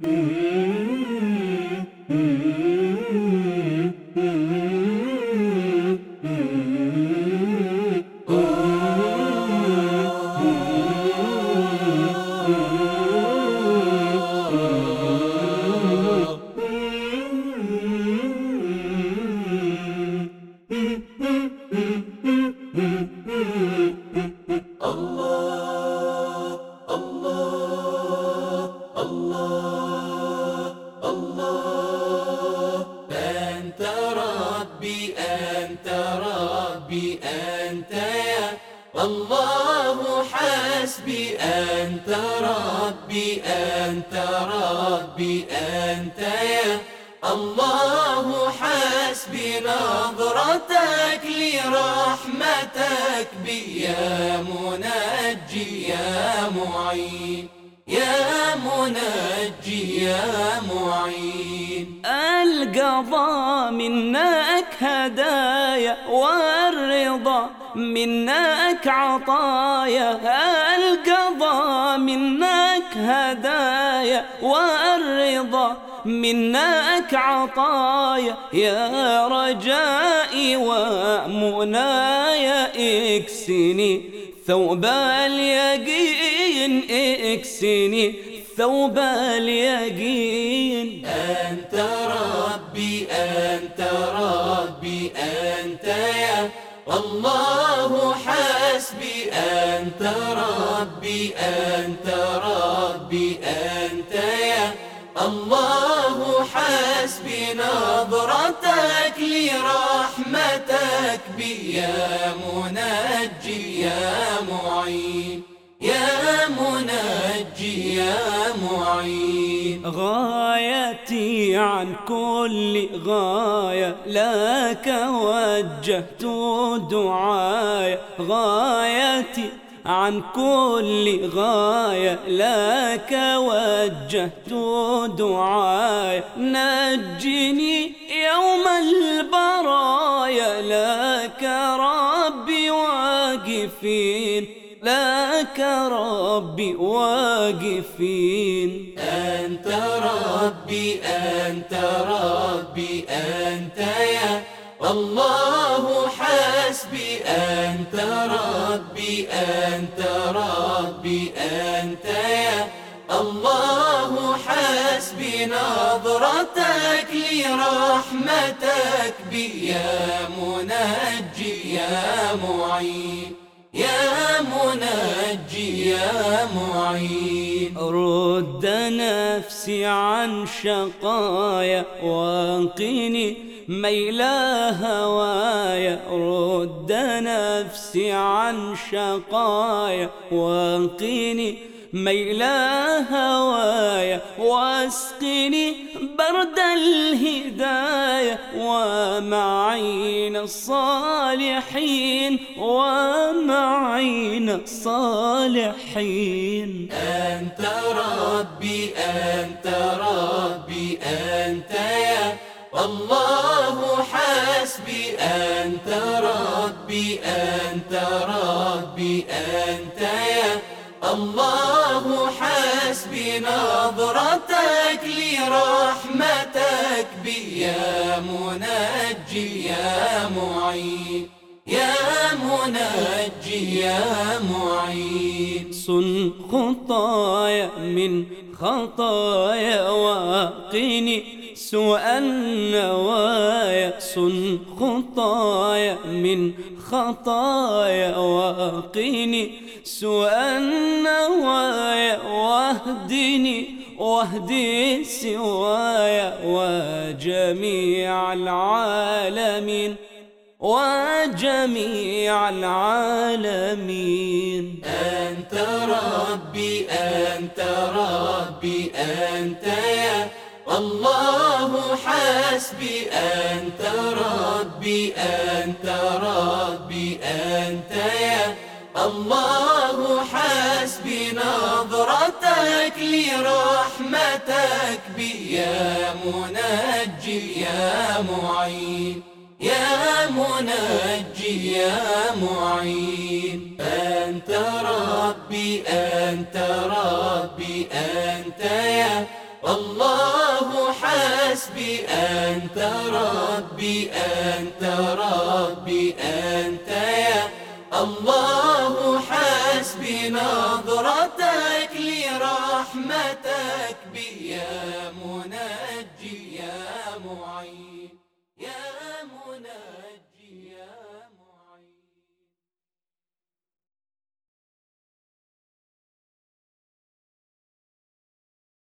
Mm-hmm. أنت ربي أنت ربي أنت يا الله حسبي. أنت ربي أنت ربي أنت يا الله حسبي. نظرتك لرحمتك بي يا منجي يا معين. يا منجي يا معين. القضاء منك هدايا والرضا منك عطايا. القضاء منك هدايا والرضا منك عطايا. يا رجائي ومنايا اكسني ثوب اليقين اكسني ثوب اليقين. أنت ربي أنت ربي أنت يا الله حسبي. أنت ربي أنت ربي أنت يا منجي يا معين. يا منجي يا معين. غايتي عن كل غاية لك وجهت دعايا غايتي عن كل غاية لك وجهت دعايا نجني يوم البرايا واقفين. لك ربي واقفين. أنت ربي أنت ربي أنت يا الله حسبي. أنت ربي أنت ربي أنت يا الله حسبي. نظرتك لرحمتك بي يا منجي يا معين. يا منجي يا معين. رد نفسي عن شقايا وانقني ميل هوايا. رد نفسي عن شقايا وانقني ميل هوايا واسقني برد الهداية ومعين الصالحين ومعين الصالحين. أنت ربي أنت ربي أنت يا الله حسبي. أنت ربي أنت ربي أنت يا الله حسبي نظرتك لرحمتك بي. يا منجي يا معين. يا منجي يا معين. صن خطايا من خطايا واقني سوء النوايا. صن خطايا من خطايا واقني سوء النوايا واهدني واهدي سوايا وجميع العالمين وجميع العالمين. أنت ربي أنت ربي أنت يا الله حسبي أنت ربي. أنت ربي أنت يا الله حسبي نظرتك لرحمتك بي. يا منجي يا معين يا منجي يا معين. أنت ربي أنت ربي أنت يا الله. حسبي أنت ربي أنت ربي أنت يا الله. حسبي نظرتك لرحمتك بي. يا منجي يا معين يا منجي.